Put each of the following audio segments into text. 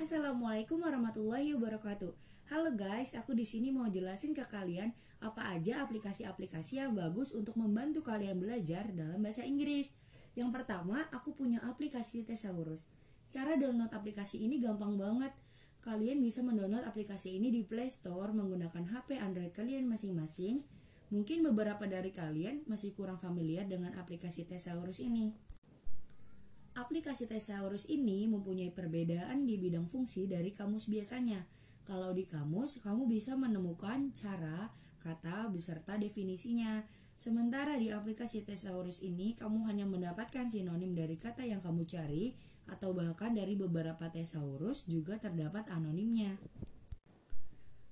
Assalamualaikum warahmatullahi wabarakatuh. Halo guys, aku di sini mau jelasin ke kalian apa aja aplikasi-aplikasi yang bagus untuk membantu kalian belajar dalam bahasa Inggris. Yang pertama, aku punya aplikasi Thesaurus. Cara download aplikasi ini gampang banget. Kalian bisa mendownload aplikasi ini di Play Store menggunakan HP Android kalian masing-masing. Mungkin beberapa dari kalian masih kurang familiar dengan aplikasi Thesaurus ini. Aplikasi Thesaurus ini mempunyai perbedaan di bidang fungsi dari kamus biasanya. Kalau di kamus, kamu bisa menemukan cara, kata, beserta definisinya. Sementara di aplikasi Thesaurus ini, kamu hanya mendapatkan sinonim dari kata yang kamu cari, atau bahkan dari beberapa Thesaurus juga terdapat anonimnya.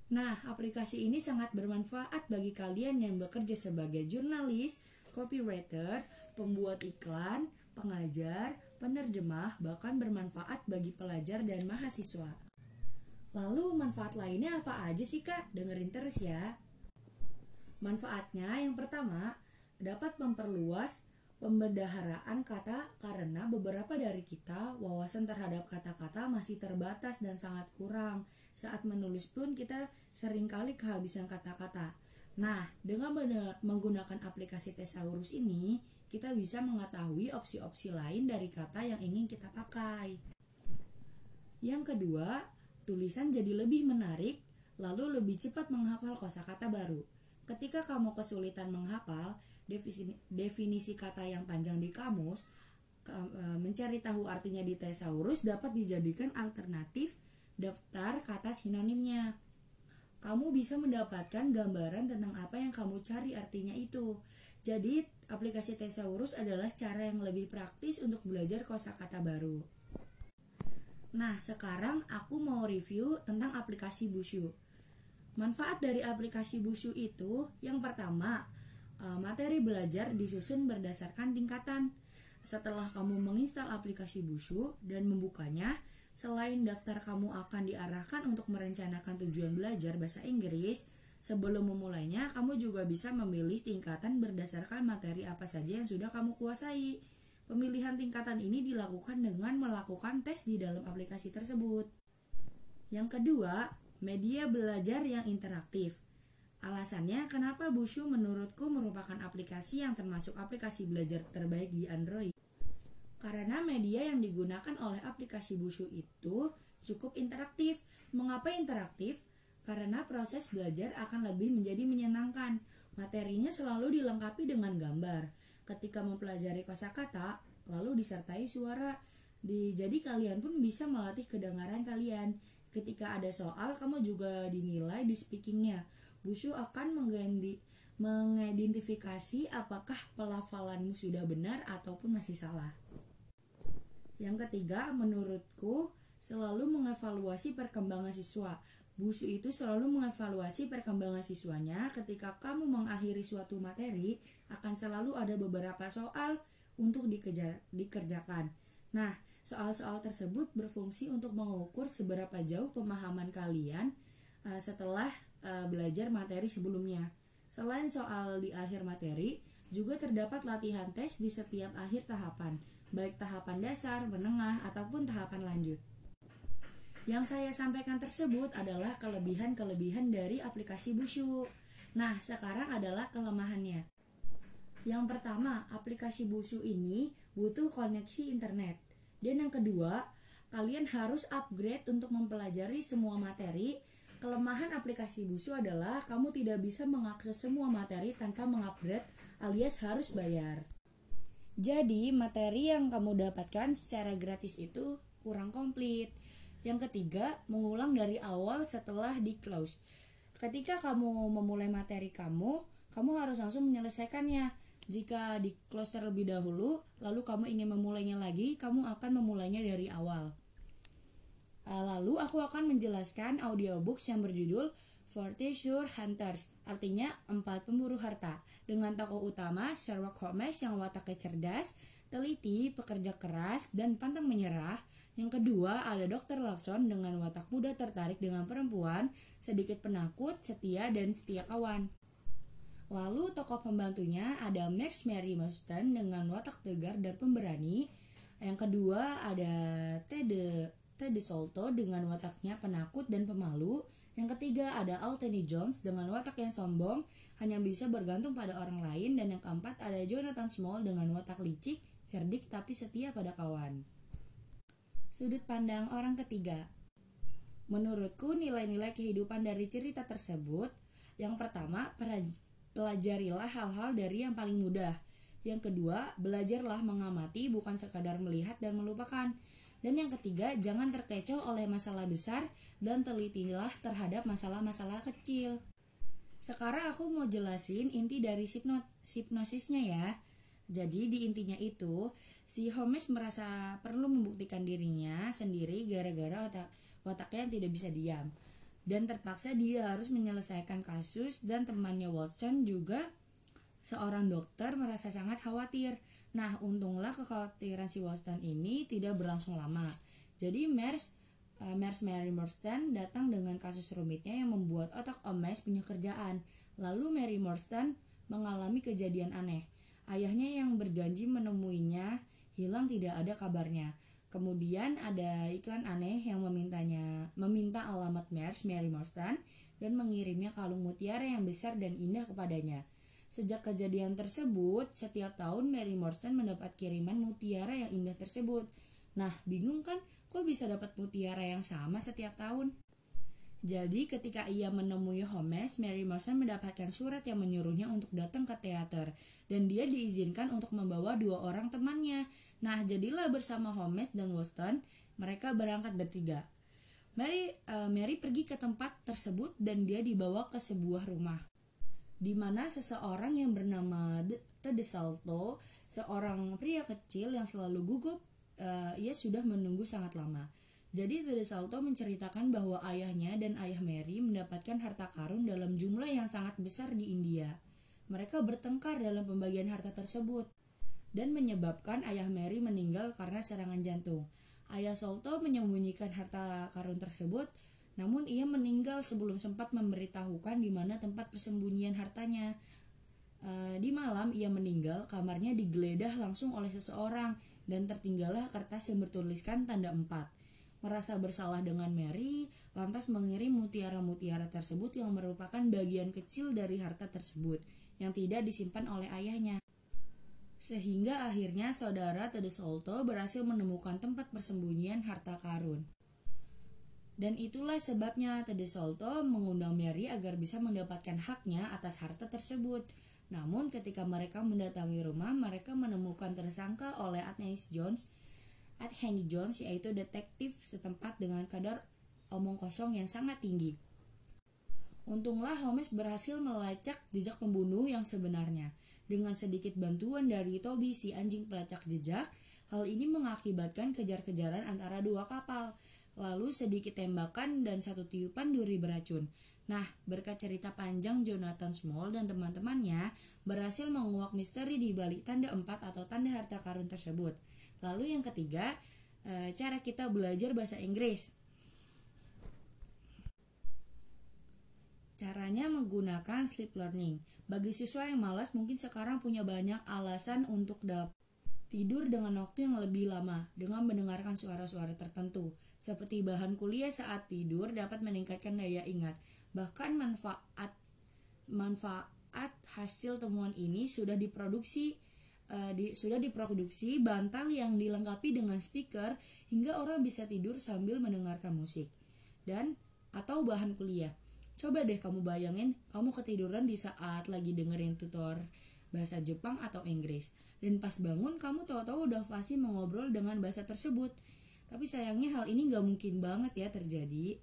Nah, aplikasi ini sangat bermanfaat bagi kalian yang bekerja sebagai jurnalis, copywriter, pembuat iklan, pengajar, penerjemah, bahkan bermanfaat bagi pelajar dan mahasiswa. Lalu manfaat lainnya apa aja sih kak? Dengerin terus ya. Manfaatnya yang pertama, dapat memperluas pembedaharaan kata karena beberapa dari kita wawasan terhadap kata-kata masih terbatas dan sangat kurang. Saat menulis pun kita sering kali kehabisan kata-kata. Nah, dengan menggunakan aplikasi Thesaurus ini, kita bisa mengetahui opsi-opsi lain dari kata yang ingin kita pakai. Yang kedua, tulisan jadi lebih menarik, lalu lebih cepat menghafal kosakata baru. Ketika kamu kesulitan menghafal definisi, kata yang panjang di kamus, e, mencari tahu artinya di thesaurus dapat dijadikan alternatif daftar kata sinonimnya. Kamu bisa mendapatkan gambaran tentang apa yang kamu cari artinya itu. Jadi, aplikasi Thesaurus adalah cara yang lebih praktis untuk belajar kosakata baru. Nah, sekarang aku mau review tentang aplikasi Bushu. Manfaat dari aplikasi Bushu itu yang pertama, eh, materi belajar disusun berdasarkan tingkatan. Setelah kamu menginstal aplikasi Bushu dan membukanya, selain daftar kamu akan diarahkan untuk merencanakan tujuan belajar bahasa Inggris, Sebelum memulainya, kamu juga bisa memilih tingkatan berdasarkan materi apa saja yang sudah kamu kuasai. Pemilihan tingkatan ini dilakukan dengan melakukan tes di dalam aplikasi tersebut. Yang kedua, media belajar yang interaktif. Alasannya kenapa Bushu menurutku merupakan aplikasi yang termasuk aplikasi belajar terbaik di Android. Karena media yang digunakan oleh aplikasi Bushu itu cukup interaktif. Mengapa interaktif? Karena proses belajar akan lebih menjadi menyenangkan. Materinya selalu dilengkapi dengan gambar. Ketika mempelajari kosakata, lalu disertai suara. Di, jadi kalian pun bisa melatih kedengaran kalian. Ketika ada soal, kamu juga dinilai di speakingnya. Bushu akan menggendi, mengidentifikasi apakah pelafalanmu sudah benar ataupun masih salah. Yang ketiga, menurutku selalu mengevaluasi perkembangan siswa. Busu itu selalu mengevaluasi perkembangan siswanya ketika kamu mengakhiri suatu materi akan selalu ada beberapa soal untuk dikejar, dikerjakan. Nah, soal-soal tersebut berfungsi untuk mengukur seberapa jauh pemahaman kalian uh, setelah uh, belajar materi sebelumnya. Selain soal di akhir materi, juga terdapat latihan tes di setiap akhir tahapan, baik tahapan dasar, menengah, ataupun tahapan lanjut. Yang saya sampaikan tersebut adalah kelebihan-kelebihan dari aplikasi Bushu. Nah, sekarang adalah kelemahannya. Yang pertama, aplikasi Bushu ini butuh koneksi internet. Dan yang kedua, kalian harus upgrade untuk mempelajari semua materi. Kelemahan aplikasi Bushu adalah kamu tidak bisa mengakses semua materi tanpa mengupgrade alias harus bayar. Jadi, materi yang kamu dapatkan secara gratis itu kurang komplit. Yang ketiga, mengulang dari awal setelah di close. Ketika kamu memulai materi kamu, kamu harus langsung menyelesaikannya. Jika di close terlebih dahulu, lalu kamu ingin memulainya lagi, kamu akan memulainya dari awal. Ah, lalu aku akan menjelaskan audiobooks yang berjudul Fortune Hunters, artinya empat pemburu harta, dengan tokoh utama Sherlock Holmes yang wataknya cerdas, teliti, pekerja keras, dan pantang menyerah, yang kedua, ada Dr. Lawson dengan watak muda tertarik dengan perempuan, sedikit penakut, setia, dan setia kawan. Lalu tokoh pembantunya ada Max Mary Marston dengan watak tegar dan pemberani. Yang kedua ada Ted Ted Solto dengan wataknya penakut dan pemalu. Yang ketiga ada Altany Jones dengan watak yang sombong, hanya bisa bergantung pada orang lain. Dan yang keempat ada Jonathan Small dengan watak licik, cerdik tapi setia pada kawan. Sudut pandang orang ketiga Menurutku nilai-nilai kehidupan dari cerita tersebut Yang pertama, pelajarilah hal-hal dari yang paling mudah Yang kedua, belajarlah mengamati bukan sekadar melihat dan melupakan dan yang ketiga, jangan terkecoh oleh masalah besar dan telitilah terhadap masalah-masalah kecil. Sekarang aku mau jelasin inti dari hipno hipnosisnya ya. Jadi di intinya itu, si Holmes merasa perlu membuktikan dirinya sendiri gara-gara otak wataknya yang tidak bisa diam. Dan terpaksa dia harus menyelesaikan kasus dan temannya Watson juga seorang dokter merasa sangat khawatir Nah, untunglah kekhawatiran si Watson ini tidak berlangsung lama. Jadi Mers uh, Mers Mary Morstan datang dengan kasus rumitnya yang membuat otak Omes punya kerjaan. Lalu Mary Morstan mengalami kejadian aneh. Ayahnya yang berjanji menemuinya hilang tidak ada kabarnya. Kemudian ada iklan aneh yang memintanya meminta alamat Mers Mary Morstan dan mengirimnya kalung mutiara yang besar dan indah kepadanya. Sejak kejadian tersebut, setiap tahun Mary Morstan mendapat kiriman mutiara yang indah tersebut. Nah, bingung kan? Kok bisa dapat mutiara yang sama setiap tahun? Jadi ketika ia menemui Holmes, Mary Morstan mendapatkan surat yang menyuruhnya untuk datang ke teater dan dia diizinkan untuk membawa dua orang temannya. Nah, jadilah bersama Holmes dan Watson, mereka berangkat bertiga. Mary, uh, Mary pergi ke tempat tersebut dan dia dibawa ke sebuah rumah di mana seseorang yang bernama Tede Salto, seorang pria kecil yang selalu gugup, uh, ia sudah menunggu sangat lama. Jadi Tede Salto menceritakan bahwa ayahnya dan ayah Mary mendapatkan harta karun dalam jumlah yang sangat besar di India. Mereka bertengkar dalam pembagian harta tersebut dan menyebabkan ayah Mary meninggal karena serangan jantung. Ayah Salto menyembunyikan harta karun tersebut namun ia meninggal sebelum sempat memberitahukan di mana tempat persembunyian hartanya. E, di malam ia meninggal, kamarnya digeledah langsung oleh seseorang dan tertinggallah kertas yang bertuliskan tanda empat. Merasa bersalah dengan Mary, lantas mengirim mutiara-mutiara tersebut yang merupakan bagian kecil dari harta tersebut yang tidak disimpan oleh ayahnya. Sehingga akhirnya saudara Tede Solto berhasil menemukan tempat persembunyian harta karun. Dan itulah sebabnya Tede Solto mengundang Mary agar bisa mendapatkan haknya atas harta tersebut. Namun ketika mereka mendatangi rumah, mereka menemukan tersangka oleh Athanis Jones, Henry Jones yaitu detektif setempat dengan kadar omong kosong yang sangat tinggi. Untunglah Holmes berhasil melacak jejak pembunuh yang sebenarnya. Dengan sedikit bantuan dari Toby si anjing pelacak jejak, hal ini mengakibatkan kejar-kejaran antara dua kapal lalu sedikit tembakan dan satu tiupan duri beracun. Nah, berkat cerita panjang Jonathan Small dan teman-temannya berhasil menguak misteri di balik tanda empat atau tanda harta karun tersebut. Lalu yang ketiga, e, cara kita belajar bahasa Inggris. Caranya menggunakan sleep learning. Bagi siswa yang malas mungkin sekarang punya banyak alasan untuk dapat Tidur dengan waktu yang lebih lama dengan mendengarkan suara-suara tertentu. Seperti bahan kuliah saat tidur dapat meningkatkan daya ingat. Bahkan manfaat manfaat hasil temuan ini sudah diproduksi uh, di, sudah diproduksi bantal yang dilengkapi dengan speaker hingga orang bisa tidur sambil mendengarkan musik dan atau bahan kuliah. Coba deh kamu bayangin kamu ketiduran di saat lagi dengerin tutor bahasa Jepang atau Inggris. Dan pas bangun kamu tahu-tahu udah fasih mengobrol dengan bahasa tersebut. Tapi sayangnya hal ini gak mungkin banget ya terjadi.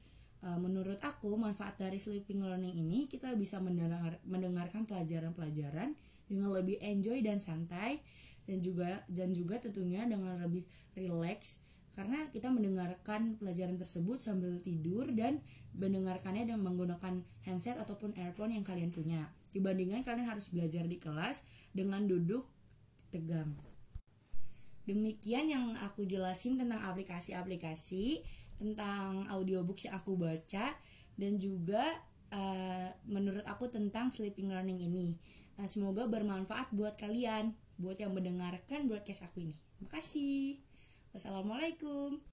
E, menurut aku manfaat dari sleeping learning ini kita bisa mendengar, mendengarkan pelajaran-pelajaran dengan lebih enjoy dan santai dan juga dan juga tentunya dengan lebih relax. Karena kita mendengarkan pelajaran tersebut sambil tidur dan mendengarkannya dengan menggunakan handset ataupun earphone yang kalian punya dibandingkan kalian harus belajar di kelas dengan duduk tegang. Demikian yang aku jelasin tentang aplikasi-aplikasi, tentang audiobook yang aku baca, dan juga uh, menurut aku tentang sleeping learning ini. Nah, semoga bermanfaat buat kalian, buat yang mendengarkan broadcast aku ini. Makasih. Wassalamualaikum.